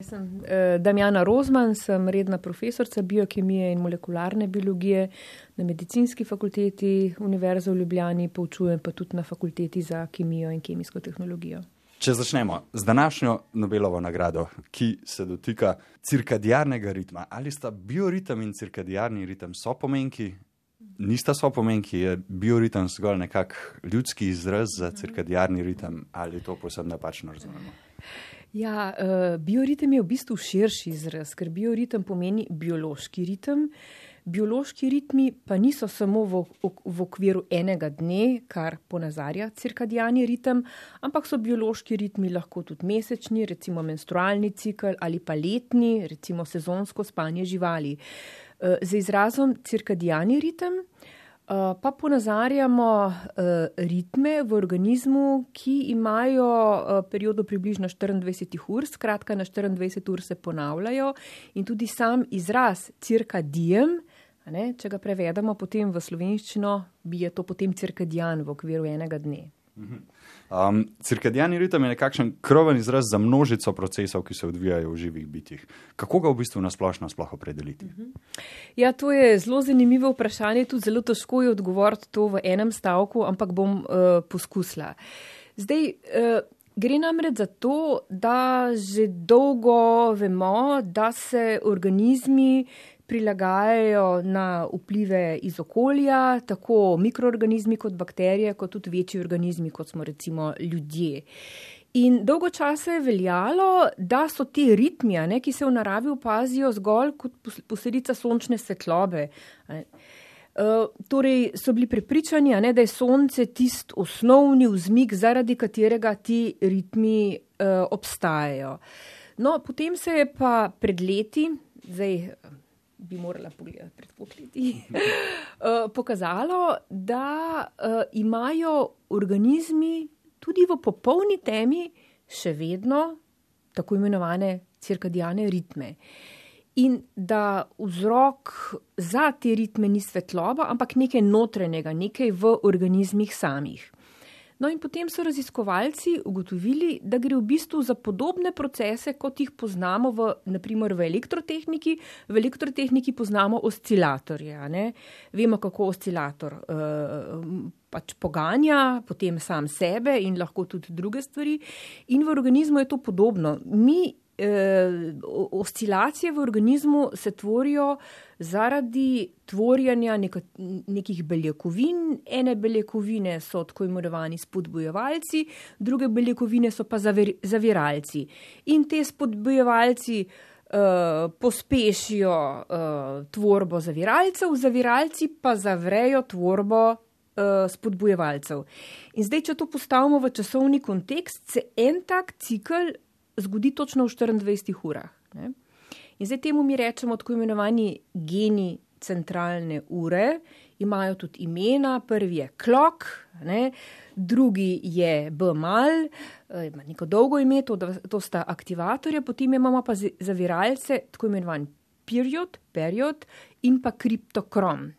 Sem uh, Damjana Rozman, sem redna profesorica biokemije in molekularne biologije na medicinski fakulteti Univerze v Ljubljani, poučujem pa tudi na fakulteti za kemijo in kemijsko tehnologijo. Če začnemo z današnjo Nobelovo nagrado, ki se dotika cirkadijarnega ritma, ali sta bioritem in cirkadijarni ritem so pomenki? Nista so pomenki, je bioritem zgolj nekak ljudski izraz za cirkadijarni ritem ali to posebno napačno razumemo? Ja, uh, bioritem je v bistvu širši izraz, ker bioritem pomeni biološki ritem. Biološki ritmi pa niso samo v, v, okviru enega dne, kar ponazarja cirkadijani ritem, ampak so biološki ritmi lahko tudi mesečni, recimo menstrualni cikl ali pa letni, recimo sezonsko spanje živali. Uh, z izrazom cirkadijani ritem uh, pa ponazarjamo uh, ritme v organizmu, ki imajo uh, periodo približno 24 ur, skratka na 24 ur se ponavljajo in tudi sam izraz cirkadijem, ne, če ga prevedemo potem v slovenščino, bi je to potem cirkadijan v okviru enega dne. Mhm. Um, cirkadijani ritem je nekakšen kroven izraz za množico procesov, ki se odvijajo v živih bitjih. Kako ga v bistvu nasplošno sploh opredeliti? Mhm. Ja, to je zelo zanimivo vprašanje, tudi zelo težko je odgovoriti to v enem stavku, ampak bom uh, poskusila. Zdaj, uh, gre namreč za to, da že dolgo vemo, da se organizmi prilagajajo na vplive iz okolja, tako mikroorganizmi kot bakterije, kot tudi večji organizmi, kot smo recimo ljudje. In dolgo časa je veljalo, da so ti ritmi, ne, ki se v naravi opazijo zgolj kot posledica sončne svetlobe. Uh, torej, so bili prepričani, ne, da je sonce tisti osnovni vzmik, zaradi katerega ti ritmi uh, obstajajo. No, potem se je pa pred leti, zdaj bi morala pogledati pred pokleti, uh, pokazalo, da uh, imajo organizmi tudi v popolni temi še vedno tako imenovane cirkadijane ritme. In da vzrok za te ritme ni svetloba, ampak nekaj notrenega, nekaj v organizmih samih. No, in potem so raziskovalci ugotovili, da gre v bistvu za podobne procese, kot jih poznamo v, naprimer, v elektrotehniki. V elektrotehniki poznamo oscilatorje. Vemo, kako oscilator uh, pač poganja, potem sam sebe in lahko tudi druge stvari. In v organizmu je to podobno. Mi oscilacije v organizmu se tvorijo zaradi tvorjanja neka, nekih beljakovin. Ene beljakovine so tako imenovani spodbujevalci, druge beljakovine so pa zavir, zaviralci. In te spodbujevalci uh, pospešijo uh, tvorbo zaviralcev, zaviralci pa zavrejo tvorbo. Uh, spodbujevalcev. In zdaj, če to postavimo v časovni kontekst, se en tak cikl zgodi točno v 24 urah. Ne? In zdaj temu mi rečemo tako imenovani geni centralne ure, imajo tudi imena, prvi je klok, ne? drugi je BML, eh, ima neko dolgo ime, to, to sta aktivatorje, potem imamo pa zaviralce, tako imenovani period, period in pa kriptokrom.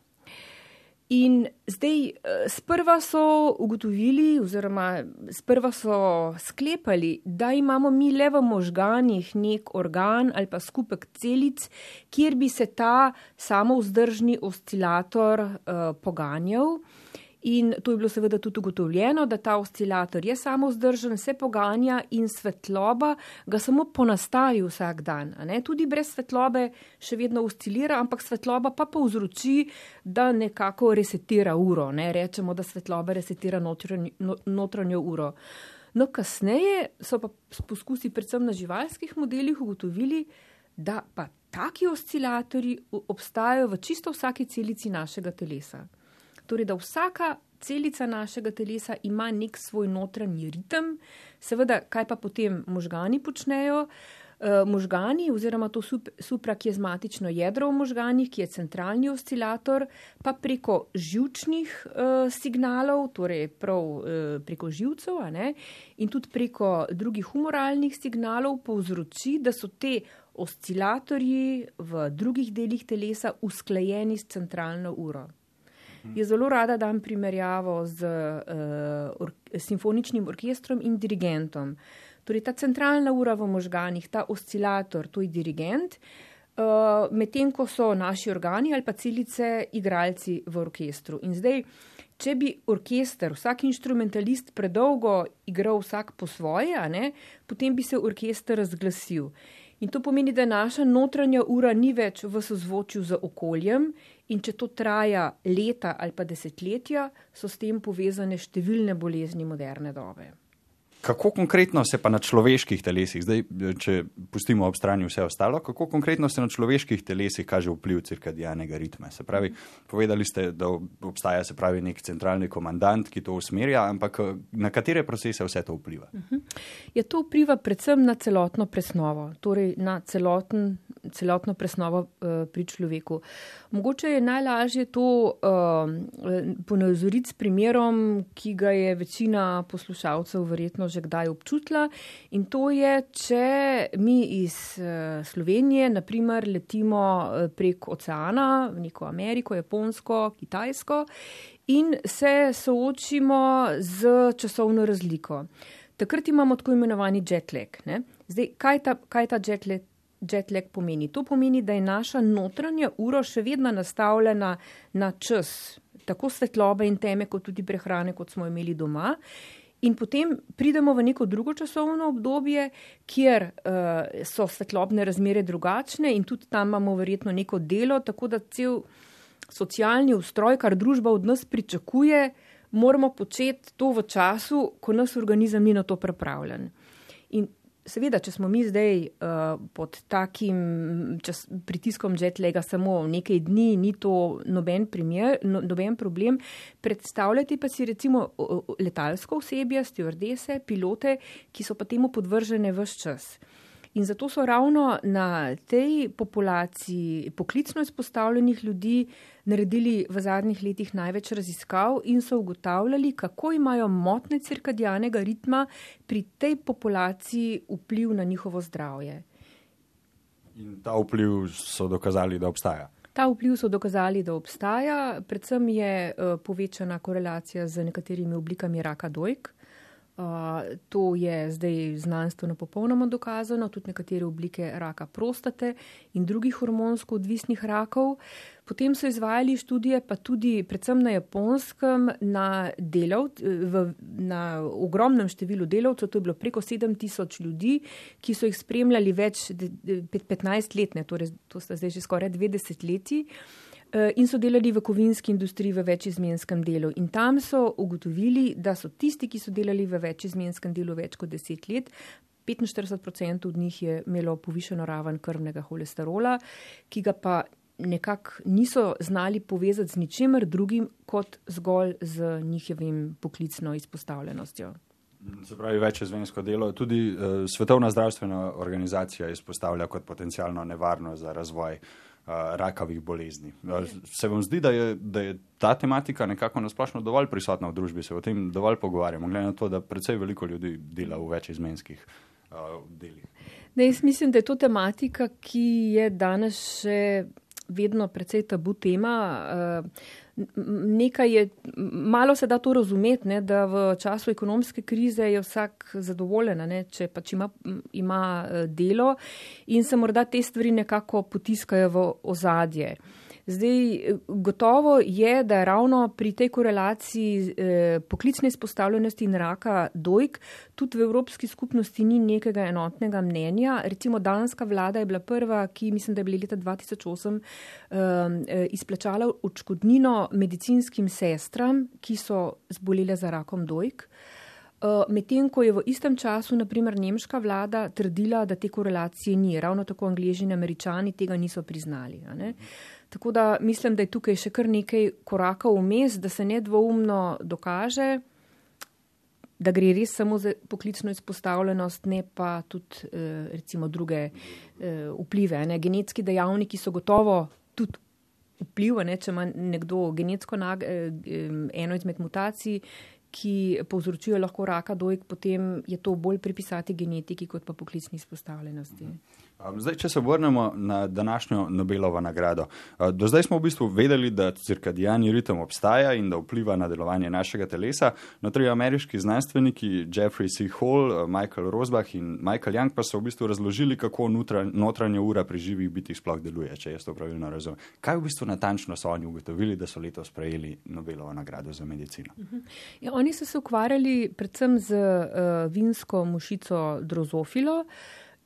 In zdaj, eh, sprva so ugotovili, oziroma sprva so sklepali, da imamo mi le v možganjih nek organ ali pa skupek celic, kjer bi se ta samovzdržni oscilator uh, poganjal. In to je bilo seveda tudi ugotovljeno, da ta oscilator je samo vzdržen, se poganja in svetloba ga samo ponastavi vsak dan. Tudi brez svetlobe še vedno oscilira, ampak svetloba pa povzroči, da nekako resetira uro. Ne? Rečemo, da svetloba resetira notranjo, no, notranjo uro. No, kasneje so pa poskusi predvsem na živalskih modelih ugotovili, da pa taki oscilatori obstajajo v čisto vsaki celici našega telesa. Torej, da vsaka celica našega telesa ima nek svoj notranji ritem, seveda, kaj pa potem možgani počnejo. Uh, možgani, oziroma to suprakizmatično jedro v možganjih, ki je centralni oscilator, pa preko žilčnih uh, signalov, torej prav uh, preko živcev, in tudi preko drugih humoralnih signalov, povzroči, da so te oscilatorji v drugih delih telesa usklajeni s centralno uro. Jaz zelo rada dam primerjavo z uh, or simfoničnim orkestrom in dirigentom. Torej, ta centralna ura v možganih, ta oscilator, to je dirigent, uh, medtem ko so naši organi ali pa celice igralci v orkestru. In zdaj, če bi orkester, vsak instrumentalist predolgo igral vsak po svoje, ne, potem bi se orkester razglasil. In to pomeni, da naša notranja ura ni več v sozvočju z okoljem, in če to traja leta ali pa desetletja, so s tem povezane številne bolezni moderne dobe. Kako konkretno se pa na človeških telesih, zdaj, če pustimo ob strani vse ostalo, kako konkretno se na človeških telesih kaže vpliv cirkadijanega ritma? Se pravi, povedali ste, da obstaja se pravi nek centralni komandant, ki to usmerja, ampak na katere procese vse to vpliva? Uh mhm. -huh. Ja, to vpliva predvsem na celotno presnovo, torej na celoten, celotno presnovo uh, pri človeku. Mogoče je najlažje to uh, ponazoriti s primerom, ki ga je večina poslušalcev verjetno že kdaj občutila. In to je, če mi iz uh, Slovenije, naprimer, letimo prek oceana v neko Ameriko, Japonsko, Kitajsko in se soočimo z časovno razliko. Takrat imamo tako imenovani jetlag. Zdaj, kaj ta, kaj ta jetlag, jetlag pomeni? To pomeni, da je naša notranja ura še vedno nastavljena na čas, tako svetlobe in teme, kot tudi prehrane, kot smo imeli doma. In potem pridemo v neko drugo časovno obdobje, kjer uh, so svetlobne razmere drugačne in tudi tam imamo verjetno neko delo, tako da cel socialni ustroj, kar družba od nas pričakuje, moramo početi to v času, ko nas organizem ni na to pripravljen. In Seveda, če smo mi zdaj uh, pod takim čas, pritiskom jetlega samo nekaj dni, ni to noben, primer, no, noben problem. Predstavljati pa si recimo letalsko osebje, stewardese, pilote, ki so pa temu podvržene vse čas. In zato so ravno na tej populaciji poklicno izpostavljenih ljudi naredili v zadnjih letih največ raziskav in so ugotavljali, kako imajo motne cirkadijanega ritma pri tej populaciji vpliv na njihovo zdravje. In ta vpliv so dokazali, da obstaja. Ta vpliv so dokazali, da obstaja. Predvsem je uh, povečana korelacija z nekaterimi oblikami raka dojk. To je zdaj znanstveno popolnoma dokazano, tudi nekatere oblike raka prostate in drugih hormonsko odvisnih rakov. Potem so izvajali študije, pa tudi predvsem na japonskem, na, delov, v, na ogromnem številu delavcev, to je bilo preko 7000 ljudi, ki so jih spremljali več 15 let, ne, torej to sta zdaj že skoraj 20 leti. Eh, in so delali v kovinski industriji v večizmenskem delu. In tam so ugotovili, da so tisti, ki so delali v večizmenskem delu več kot deset let, 45% od njih je imelo povišeno raven krvnega holesterola, ki ga pa nekako niso znali povezati z ničemer drugim kot zgolj z njihovim poklicno izpostavljenostjo. Se pravi, večizmensko delo tudi uh, Svetovna zdravstvena organizacija izpostavlja kot potencijalno nevarno za razvoj uh, rakavih bolezni. Se vam zdi, da je, da je ta tematika nekako nasplošno dovolj prisotna v družbi, se o tem dovolj pogovarjamo, glede na to, da predvsej veliko ljudi dela v večizmenskih uh, delih? Ne, jaz mislim, da je to tematika, ki je danes še vedno precej tabu tema. Uh, nekaj je, malo se da to razumeti, ne, da v času ekonomske krize je vsak zadovoljen, ne, če pač ima, ima eh, delo in se morda te stvari nekako potiskajo v ozadje. Zdaj, gotovo je, da ravno pri tej korelaciji eh, poklicne izpostavljenosti in raka dojk tudi v Evropski skupnosti ni nekega enotnega mnenja. Recimo, danska vlada je bila prva, ki mislim, da je bila leta 2008 eh, izplačala odškodnino medicinskim sestram, ki so zbolele za rakom dojk. Uh, Medtem ko je v istem času, naprimer, nemška vlada trdila, da te korelacije ni, ravno tako angliži in američani tega niso priznali. Tako da mislim, da je tukaj še kar nekaj korakov vmes, da se nedvoumno dokaže, da gre res samo za poklicno izpostavljenost, ne pa tudi uh, recimo druge uh, vplive. Ne? Genetski dejavniki so gotovo tudi vpliv, ne? če ima nekdo genetsko nag, uh, eno izmed mutacij ki povzročijo lahko raka dojk, potem je to bolj pripisati genetiki kot pa poklicni izpostavljenosti. Zdaj, če se vrnemo na današnjo Nobelovo nagrado. Do zdaj smo v bistvu vedeli, da cirkadijani ritem obstaja in da vpliva na delovanje našega telesa. No, tri ameriški znanstveniki, Jeffrey C. Hall, Michael Rosbach in Michael Young, pa so v bistvu razložili, kako notranja ura pri živih bitih sploh deluje, če jaz to pravilno razumem. Kaj v bistvu natančno so oni ugotovili, da so letos prejeli Nobelovo nagrado za medicino? Mhm. Ja, oni so se ukvarjali predvsem z uh, vinsko mušico drozofilo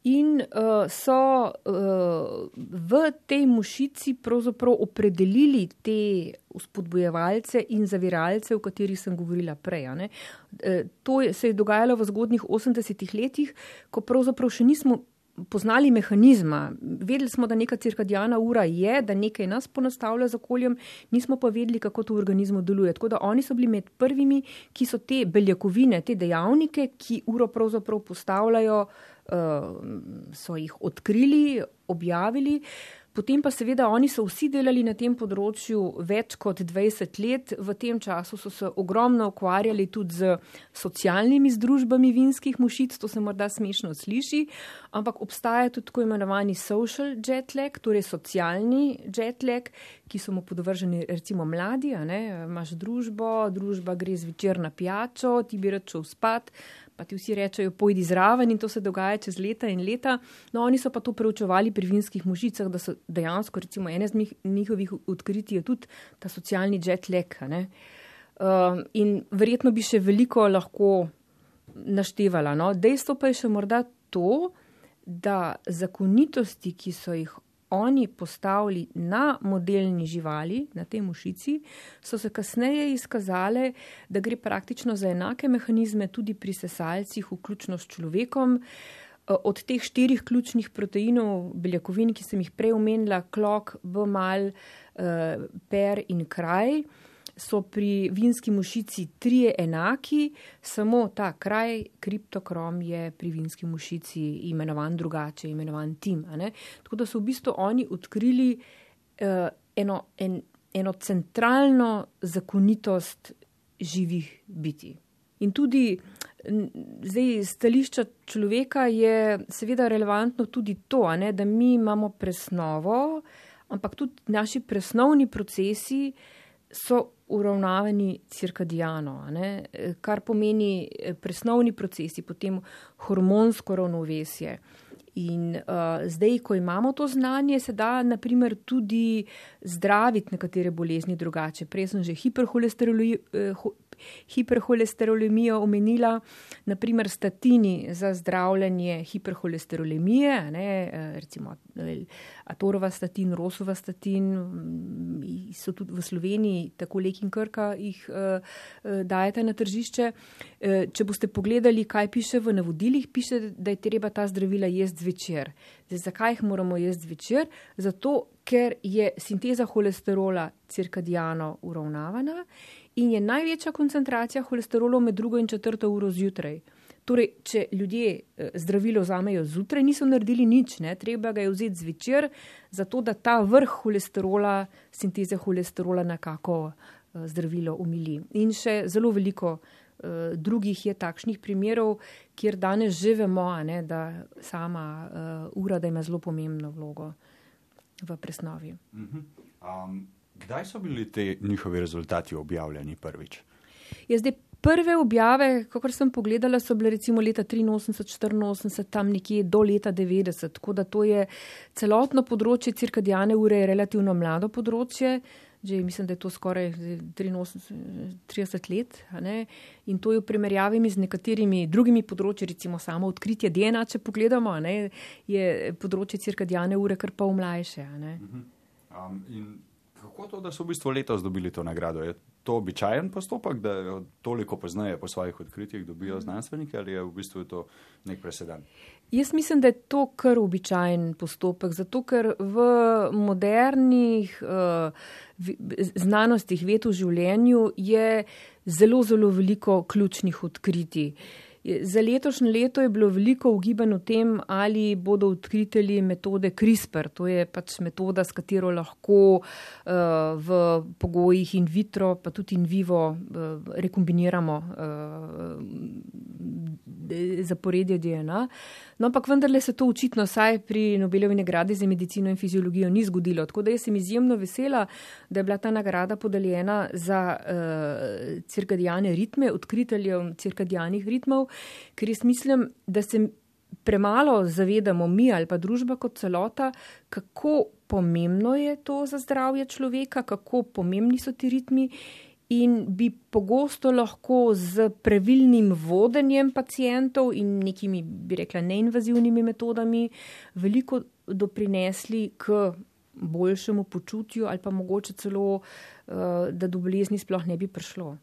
in uh, so uh, v tej mušici pravzaprav opredelili te uspodbojevalce in zaviralce, o katerih sem govorila prej. Uh, to je, se je dogajalo v zgodnih 80-ih letih, ko pravzaprav še nismo. Poznali mehanizma, vedeli smo, da neka cirkadijana ura je, da nekaj nas ponastavlja z okoljem, nismo pa vedeli, kako to v organizmu deluje. Tako da oni so bili med prvimi, ki so te beljakovine, te dejavnike, ki uro pravzaprav postavljajo uh, so jih odkrili, objavili. Potem pa seveda oni so vsi delali na tem področju več kot 20 let. V tem času so se ogromno ukvarjali tudi z socialnimi združbami vinskih mušic, to se morda smešno sliši, ampak obstaja tudi tako imenovani social jet lag, torej socialni jet lag, ki so mu podvrženi recimo mladi, imaš družbo, družba gre zvečer na pijačo, ti bi račel spat pa ti vsi rečejo, pojdi zraven in to se dogaja čez leta in leta. No, oni so pa to preučevali pri vinskih mužicah, da so dejansko, recimo, ene z njihovih odkritij tudi ta socialni jet lag. Uh, in verjetno bi še veliko lahko naštevala. No? Dejstvo pa je še morda to, da zakonitosti, ki so jih oni postavili na modelni živali, na tej mušici, so se kasneje izkazale, da gre praktično za enake mehanizme tudi pri sesalcih, vključno s človekom. Eh, od teh štirih ključnih proteinov, beljakovin, ki sem jih prej omenila, klok, bmal, eh, per in kraj, so pri vinski mušici trije enaki, samo ta kraj, kriptokrom, je pri vinski mušici imenovan drugače, imenovan tim. Tako da so v bistvu oni odkrili uh, eno, en, eno centralno zakonitost živih biti. In tudi zdaj, stališča človeka je seveda relevantno tudi to, ne, da mi imamo presnovo, ampak tudi naši presnovni procesi so uravnavani cirkadijano, kar pomeni eh, presnovni procesi, potem hormonsko ravnovesje. In uh, zdaj, ko imamo to znanje, se da naprimer tudi zdraviti nekatere bolezni drugače. Prej sem že hiperholesterolij. Eh, hiperholesterolemijo omenila, naprimer statini za zdravljanje hiperholesterolemije, ne, recimo atorova statin, rosova statin, so tudi v Sloveniji, tako lek in krka jih dajete na tržišče. Če boste pogledali, kaj piše v navodilih, piše, da je treba ta zdravila jesti zvečer. Zdaj, zakaj jih moramo jesti zvečer? Zato, ker je sinteza holesterola cirkadijano uravnavana in je največja koncentracija holesterolov med drugo in četrto uro zjutraj. Torej, če ljudje eh, zdravilo vzamejo zjutraj, niso naredili nič, ne? treba ga je vzeti zvečer, zato da ta vrh holesterola, sinteze holesterola nekako uh, zdravilo umili. In še zelo veliko uh, drugih je takšnih primerov, kjer danes že vemo, ne, da sama uh, ura da ima zelo pomembno vlogo v presnovi. Uh -huh. um. Kdaj so bili ti njihovi rezultati objavljeni prvič? Ja, zdaj, prve objave, kot sem pogledala, so bile recimo leta 83-84, tam nekje do leta 90. Tako da to je celotno področje cirkadijane ure, je relativno mlado področje. Že mislim, da je to skoraj 30 let. In to je v primerjavi z nekaterimi drugimi področji, recimo samo odkritje DNA, če pogledamo, je področje cirkadijane ure kar pa umlajše. Um, kako to, da so v bistvu letos dobili to nagrado? Je to običajen postopek, da toliko poznajo po svojih odkritjih, dobijo znanstveniki ali je v bistvu to nek preseden? Jaz mislim, da je to kar običajen postopek, zato ker v modernih uh, znanostih, ved v življenju je zelo, zelo veliko ključnih odkritij. Za letošnje leto je bilo veliko ugibanj o tem, ali bodo odkriteli metode CRISPR. To je pač metoda, s katero lahko uh, v pogojih in vitro, pa tudi in vivo, uh, rekombiniramo uh, zaporedje DNA. No, ampak vendarle se to očitno, saj pri Nobelovi nagradi za medicino in fiziologijo ni zgodilo. Tako da jaz sem izjemno vesela, da je bila ta nagrada podeljena za uh, cirkadijane ritme, odkriteljev cirkadijanih ritmov, ker jaz mislim, da se premalo zavedamo mi ali pa družba kot celota, kako pomembno je to za zdravje človeka, kako pomembni so ti ritmi in bi pogosto lahko z pravilnim vodenjem pacijentov in nekimi, bi rekla, neinvazivnimi metodami veliko doprinesli k boljšemu počutju ali pa mogoče celo, eh, da do bolezni sploh ne bi prišlo.